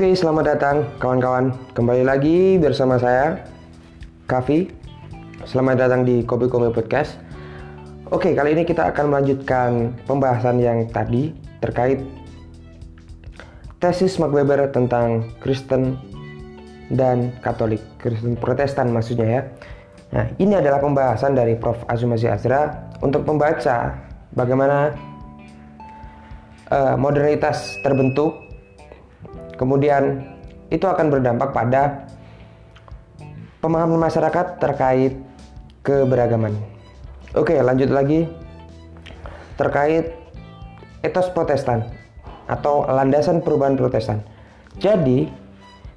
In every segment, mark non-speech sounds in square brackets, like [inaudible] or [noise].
Oke, selamat datang kawan-kawan. Kembali lagi bersama saya, Kavi. Selamat datang di Kopi Komi Podcast. Oke, kali ini kita akan melanjutkan pembahasan yang tadi terkait tesis Max Weber tentang Kristen dan Katolik, Kristen Protestan maksudnya ya. Nah, ini adalah pembahasan dari Prof. Azumazi Azra untuk membaca bagaimana uh, modernitas terbentuk, kemudian itu akan berdampak pada pemahaman masyarakat terkait keberagaman. Oke, lanjut lagi terkait etos Protestan atau landasan perubahan Protestan. Jadi,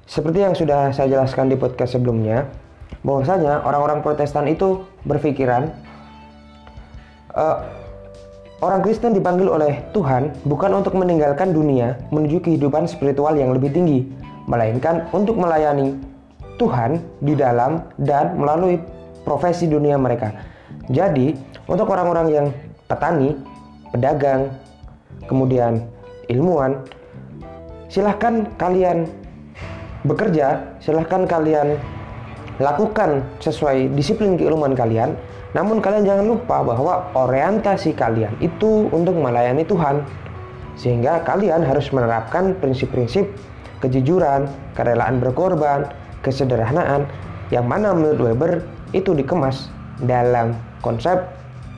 seperti yang sudah saya jelaskan di podcast sebelumnya, bahwasanya orang-orang Protestan itu berpikiran uh, orang Kristen dipanggil oleh Tuhan bukan untuk meninggalkan dunia menuju kehidupan spiritual yang lebih tinggi, melainkan untuk melayani Tuhan di dalam dan melalui profesi dunia mereka. Jadi, untuk orang-orang yang petani, pedagang, kemudian ilmuwan, silahkan kalian bekerja, silahkan kalian lakukan sesuai disiplin keilmuan kalian. Namun kalian jangan lupa bahwa orientasi kalian itu untuk melayani Tuhan. Sehingga kalian harus menerapkan prinsip-prinsip kejujuran, kerelaan berkorban, kesederhanaan yang mana menurut Weber itu dikemas dalam konsep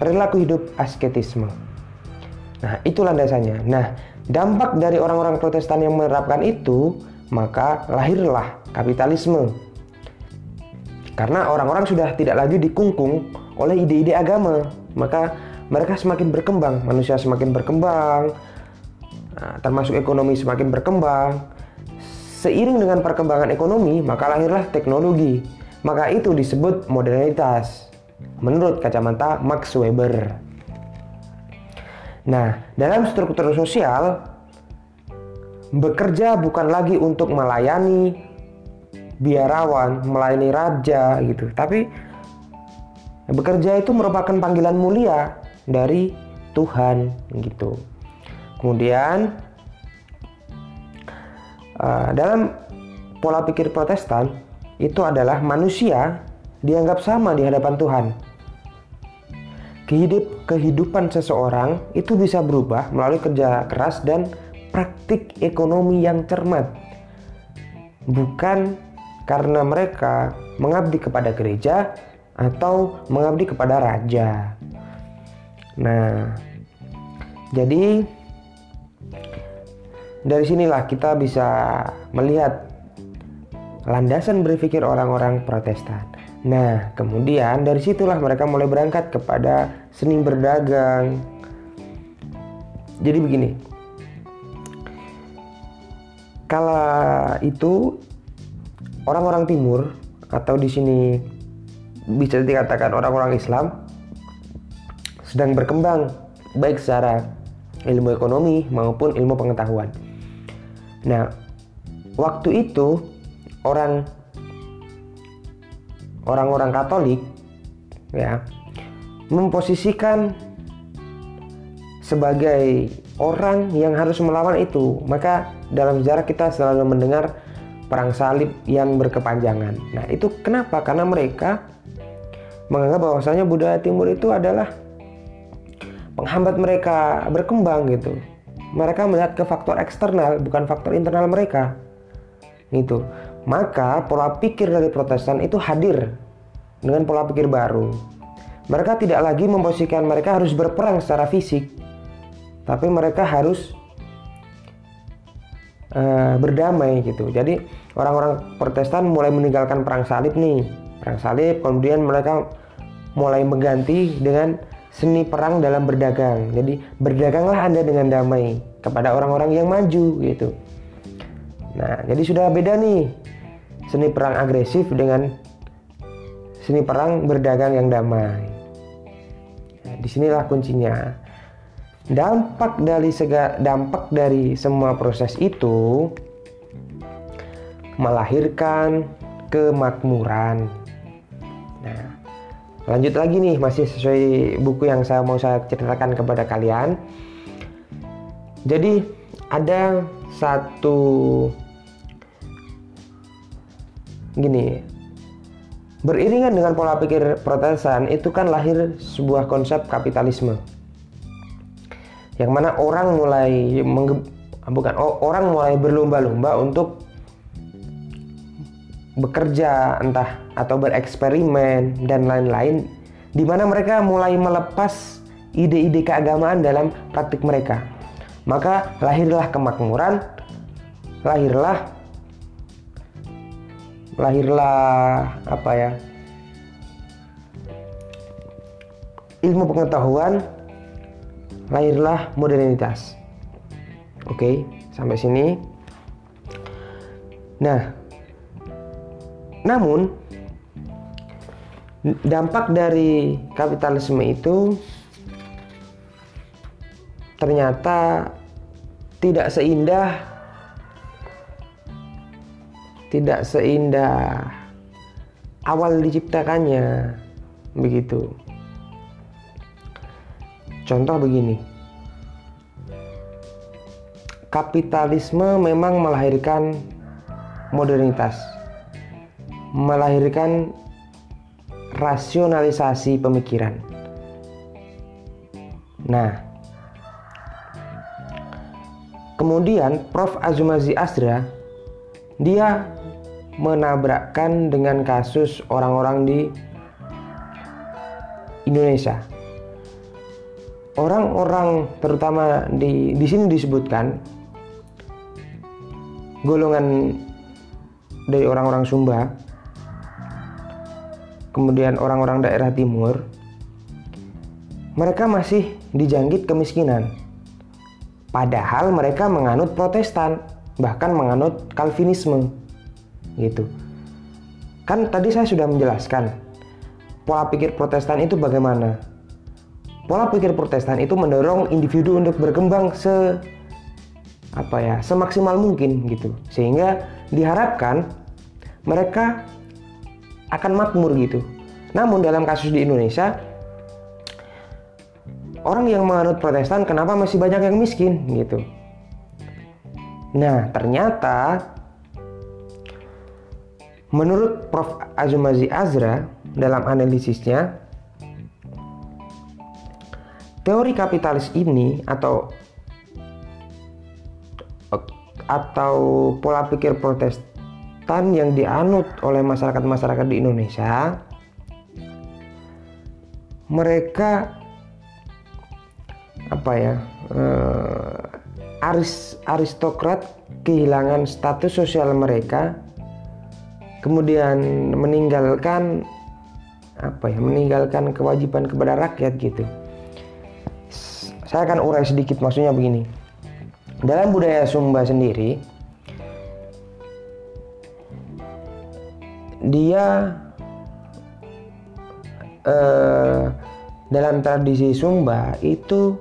perilaku hidup asketisme. Nah, itu landasannya. Nah, dampak dari orang-orang Protestan yang menerapkan itu, maka lahirlah kapitalisme karena orang-orang sudah tidak lagi dikungkung oleh ide-ide agama, maka mereka semakin berkembang, manusia semakin berkembang, nah, termasuk ekonomi semakin berkembang. Seiring dengan perkembangan ekonomi, maka lahirlah teknologi. Maka itu disebut modernitas. Menurut kacamata Max Weber. Nah, dalam struktur sosial, bekerja bukan lagi untuk melayani biarawan, melayani raja gitu. Tapi bekerja itu merupakan panggilan mulia dari Tuhan gitu. Kemudian uh, dalam pola pikir Protestan itu adalah manusia dianggap sama di hadapan Tuhan. Kehidup, kehidupan seseorang itu bisa berubah melalui kerja keras dan praktik ekonomi yang cermat. Bukan karena mereka mengabdi kepada gereja atau mengabdi kepada raja. Nah, jadi dari sinilah kita bisa melihat landasan berpikir orang-orang Protestan. Nah, kemudian dari situlah mereka mulai berangkat kepada seni berdagang. Jadi begini, kala itu orang-orang timur atau di sini bisa dikatakan orang-orang Islam sedang berkembang baik secara ilmu ekonomi maupun ilmu pengetahuan. Nah, waktu itu orang orang-orang Katolik ya memposisikan sebagai orang yang harus melawan itu. Maka dalam sejarah kita selalu mendengar perang salib yang berkepanjangan. Nah, itu kenapa? Karena mereka menganggap bahwasanya budaya timur itu adalah penghambat mereka berkembang gitu. Mereka melihat ke faktor eksternal bukan faktor internal mereka. Itu. Maka pola pikir dari Protestan itu hadir dengan pola pikir baru. Mereka tidak lagi memposisikan mereka harus berperang secara fisik, tapi mereka harus uh, berdamai gitu. Jadi orang-orang Protestan mulai meninggalkan perang salib nih, perang salib, kemudian mereka mulai mengganti dengan seni perang dalam berdagang. Jadi berdaganglah anda dengan damai kepada orang-orang yang maju gitu. Nah, jadi sudah beda nih seni perang agresif dengan seni perang berdagang yang damai. Nah, di sinilah kuncinya dampak dari sega dampak dari semua proses itu melahirkan kemakmuran. Nah, lanjut lagi nih masih sesuai buku yang saya mau saya ceritakan kepada kalian. Jadi ada satu gini beriringan dengan pola pikir Protestan itu kan lahir sebuah konsep kapitalisme yang mana orang mulai bukan orang mulai berlomba-lomba untuk bekerja entah atau bereksperimen dan lain-lain di mana mereka mulai melepas ide-ide keagamaan dalam praktik mereka. Maka lahirlah kemakmuran, lahirlah lahirlah apa ya? ilmu pengetahuan, lahirlah modernitas. Oke, sampai sini. Nah, namun dampak dari kapitalisme itu ternyata tidak seindah tidak seindah awal diciptakannya begitu contoh begini kapitalisme memang melahirkan modernitas melahirkan rasionalisasi pemikiran. Nah, kemudian Prof. Azumazi Asra dia menabrakkan dengan kasus orang-orang di Indonesia. Orang-orang terutama di di sini disebutkan golongan dari orang-orang Sumba kemudian orang-orang daerah timur, mereka masih dijangkit kemiskinan. Padahal mereka menganut Protestan, bahkan menganut Calvinisme. Gitu. Kan tadi saya sudah menjelaskan pola pikir Protestan itu bagaimana. Pola pikir Protestan itu mendorong individu untuk berkembang se apa ya, semaksimal mungkin gitu. Sehingga diharapkan mereka akan makmur gitu. Namun dalam kasus di Indonesia orang yang menganut Protestan kenapa masih banyak yang miskin gitu. Nah, ternyata menurut Prof. Azumazi Azra dalam analisisnya teori kapitalis ini atau atau pola pikir Protestan yang dianut oleh masyarakat-masyarakat di Indonesia mereka apa ya eh, aris aristokrat kehilangan status sosial mereka kemudian meninggalkan apa ya meninggalkan kewajiban kepada rakyat gitu saya akan urai sedikit maksudnya begini dalam budaya Sumba sendiri dia eh, dalam tradisi Sumba itu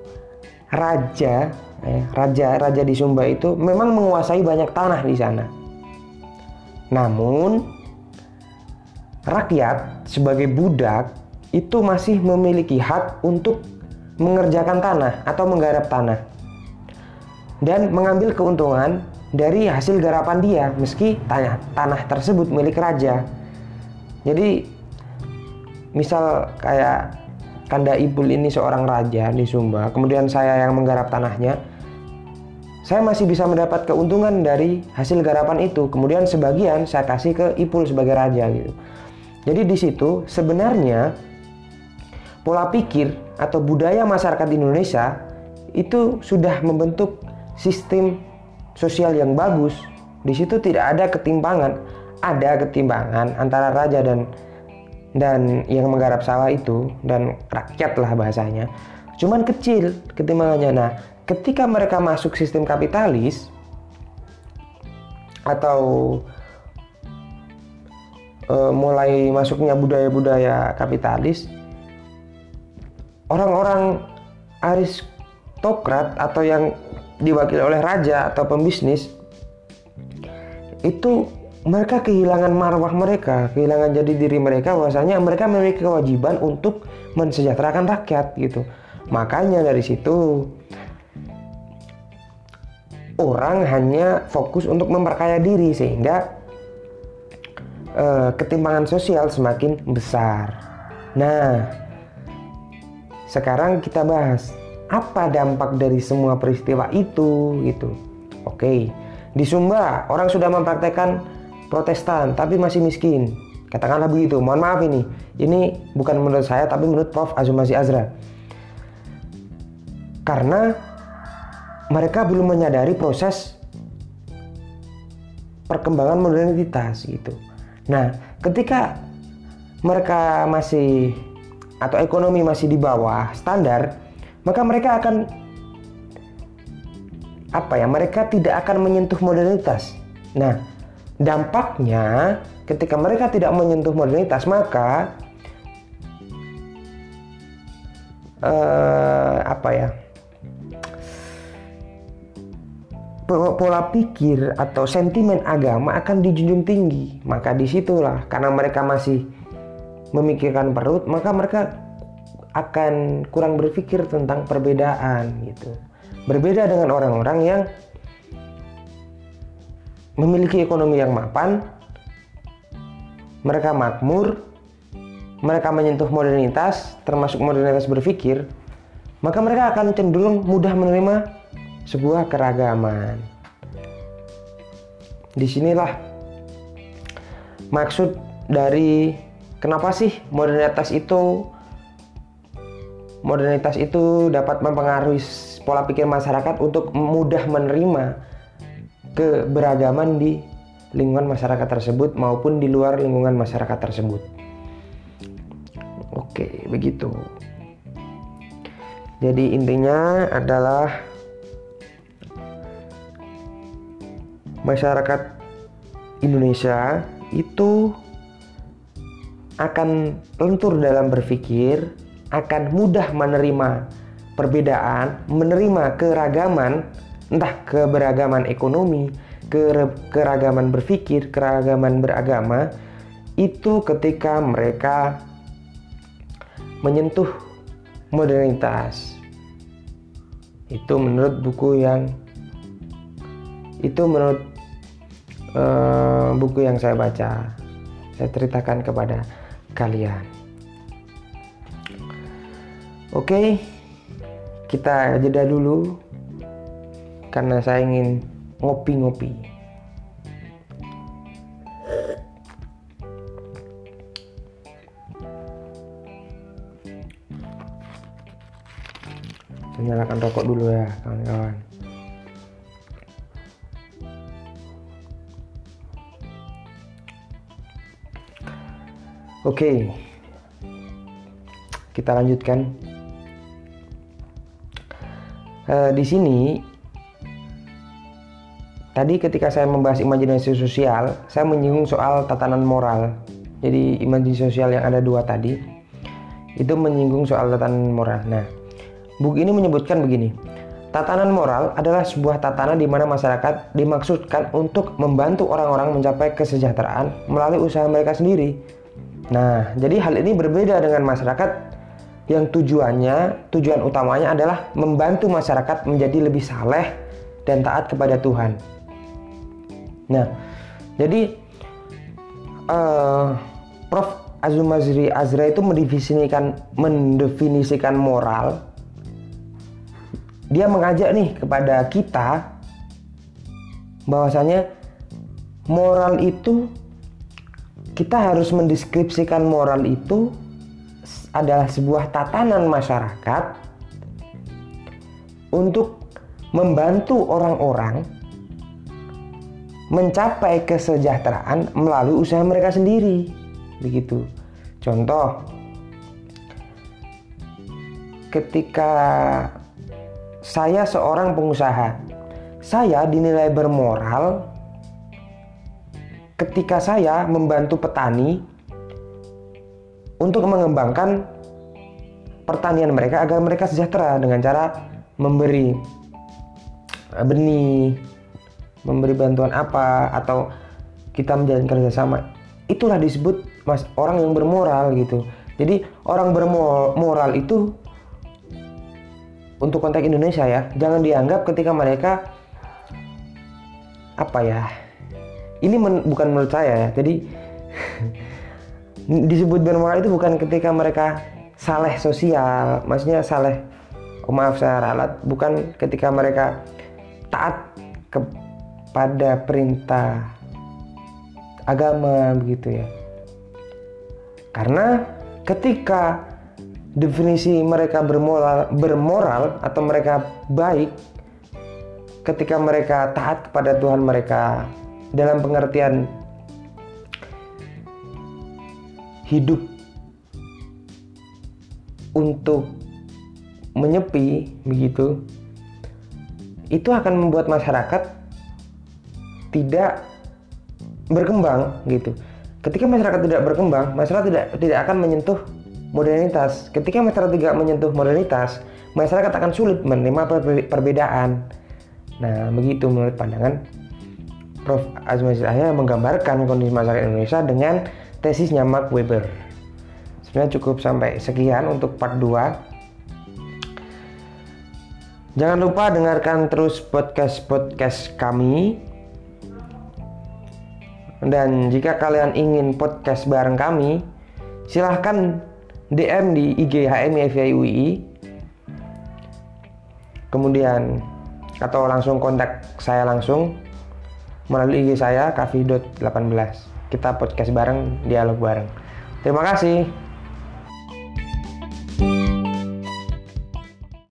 raja eh, raja raja di Sumba itu memang menguasai banyak tanah di sana. Namun rakyat sebagai budak itu masih memiliki hak untuk mengerjakan tanah atau menggarap tanah dan mengambil keuntungan dari hasil garapan dia meski tanah tanah tersebut milik raja. Jadi misal kayak Kanda Ibul ini seorang raja di Sumba, kemudian saya yang menggarap tanahnya, saya masih bisa mendapat keuntungan dari hasil garapan itu. Kemudian sebagian saya kasih ke Ipul sebagai raja gitu. Jadi di situ sebenarnya pola pikir atau budaya masyarakat di Indonesia itu sudah membentuk sistem sosial yang bagus, di situ tidak ada ketimpangan. Ada ketimpangan antara raja dan dan yang menggarap sawah itu dan rakyat lah bahasanya. Cuman kecil ketimpangannya. Nah, ketika mereka masuk sistem kapitalis atau uh, mulai masuknya budaya-budaya kapitalis, orang-orang aristokrat atau yang diwakili oleh raja atau pembisnis itu mereka kehilangan marwah mereka, kehilangan jadi diri mereka bahwasanya mereka memiliki kewajiban untuk mensejahterakan rakyat gitu. Makanya dari situ orang hanya fokus untuk memperkaya diri sehingga eh, ketimpangan sosial semakin besar. Nah, sekarang kita bahas apa dampak dari semua peristiwa itu gitu. Oke, di Sumba orang sudah mempraktekkan Protestan tapi masih miskin. Katakanlah begitu. Mohon maaf ini. Ini bukan menurut saya tapi menurut Prof Azumasi Azra. Karena mereka belum menyadari proses perkembangan modernitas gitu. Nah, ketika mereka masih atau ekonomi masih di bawah standar, maka mereka akan apa ya? Mereka tidak akan menyentuh modernitas. Nah, dampaknya ketika mereka tidak menyentuh modernitas, maka eh, apa ya? pola pikir atau sentimen agama akan dijunjung tinggi. Maka di situlah karena mereka masih memikirkan perut, maka mereka akan kurang berpikir tentang perbedaan gitu. Berbeda dengan orang-orang yang memiliki ekonomi yang mapan, mereka makmur, mereka menyentuh modernitas, termasuk modernitas berpikir, maka mereka akan cenderung mudah menerima sebuah keragaman. Di sinilah maksud dari kenapa sih modernitas itu modernitas itu dapat mempengaruhi pola pikir masyarakat untuk mudah menerima keberagaman di lingkungan masyarakat tersebut maupun di luar lingkungan masyarakat tersebut. Oke, begitu. Jadi intinya adalah masyarakat Indonesia itu akan lentur dalam berpikir, akan mudah menerima perbedaan, menerima keragaman, entah keberagaman ekonomi, keragaman berpikir, keragaman beragama, itu ketika mereka menyentuh modernitas. Itu menurut buku yang itu menurut uh, buku yang saya baca saya ceritakan kepada kalian. Oke kita jeda dulu karena saya ingin ngopi-ngopi. Nyalakan rokok dulu ya kawan-kawan Oke, kita lanjutkan. Uh, di sini, tadi ketika saya membahas imajinasi sosial, saya menyinggung soal tatanan moral. Jadi imajinasi sosial yang ada dua tadi, itu menyinggung soal tatanan moral. Nah, buku ini menyebutkan begini. Tatanan moral adalah sebuah tatanan di mana masyarakat dimaksudkan untuk membantu orang-orang mencapai kesejahteraan melalui usaha mereka sendiri Nah, jadi hal ini berbeda dengan masyarakat yang tujuannya, tujuan utamanya adalah membantu masyarakat menjadi lebih saleh dan taat kepada Tuhan. Nah, jadi uh, Prof. Azumazri Azra itu mendefinisikan mendefinisikan moral. Dia mengajak nih kepada kita bahwasanya moral itu kita harus mendeskripsikan moral itu adalah sebuah tatanan masyarakat untuk membantu orang-orang mencapai kesejahteraan melalui usaha mereka sendiri. Begitu. Contoh, ketika saya seorang pengusaha, saya dinilai bermoral ketika saya membantu petani untuk mengembangkan pertanian mereka agar mereka sejahtera dengan cara memberi eh, benih, memberi bantuan apa atau kita menjalankan kerjasama. Itulah disebut mas orang yang bermoral gitu. Jadi orang bermoral itu untuk konteks Indonesia ya, jangan dianggap ketika mereka apa ya ini men, bukan menurut saya ya. Jadi [laughs] disebut bermoral itu bukan ketika mereka saleh sosial maksudnya saleh oh maaf saya ralat bukan ketika mereka taat kepada perintah agama begitu ya. Karena ketika definisi mereka bermoral bermoral atau mereka baik ketika mereka taat kepada Tuhan mereka dalam pengertian hidup untuk menyepi begitu itu akan membuat masyarakat tidak berkembang gitu. Ketika masyarakat tidak berkembang masyarakat tidak tidak akan menyentuh modernitas. Ketika masyarakat tidak menyentuh modernitas masyarakat akan sulit menerima perbedaan. Nah begitu menurut pandangan Prof. Azmi Yahya menggambarkan kondisi masyarakat Indonesia dengan tesisnya Mark Weber sebenarnya cukup sampai sekian untuk part 2 Jangan lupa dengarkan terus podcast-podcast kami. Dan jika kalian ingin podcast bareng kami, silahkan DM di IG HMI Kemudian atau langsung kontak saya langsung melalui IG saya kafi.18. Kita podcast bareng, dialog bareng. Terima kasih.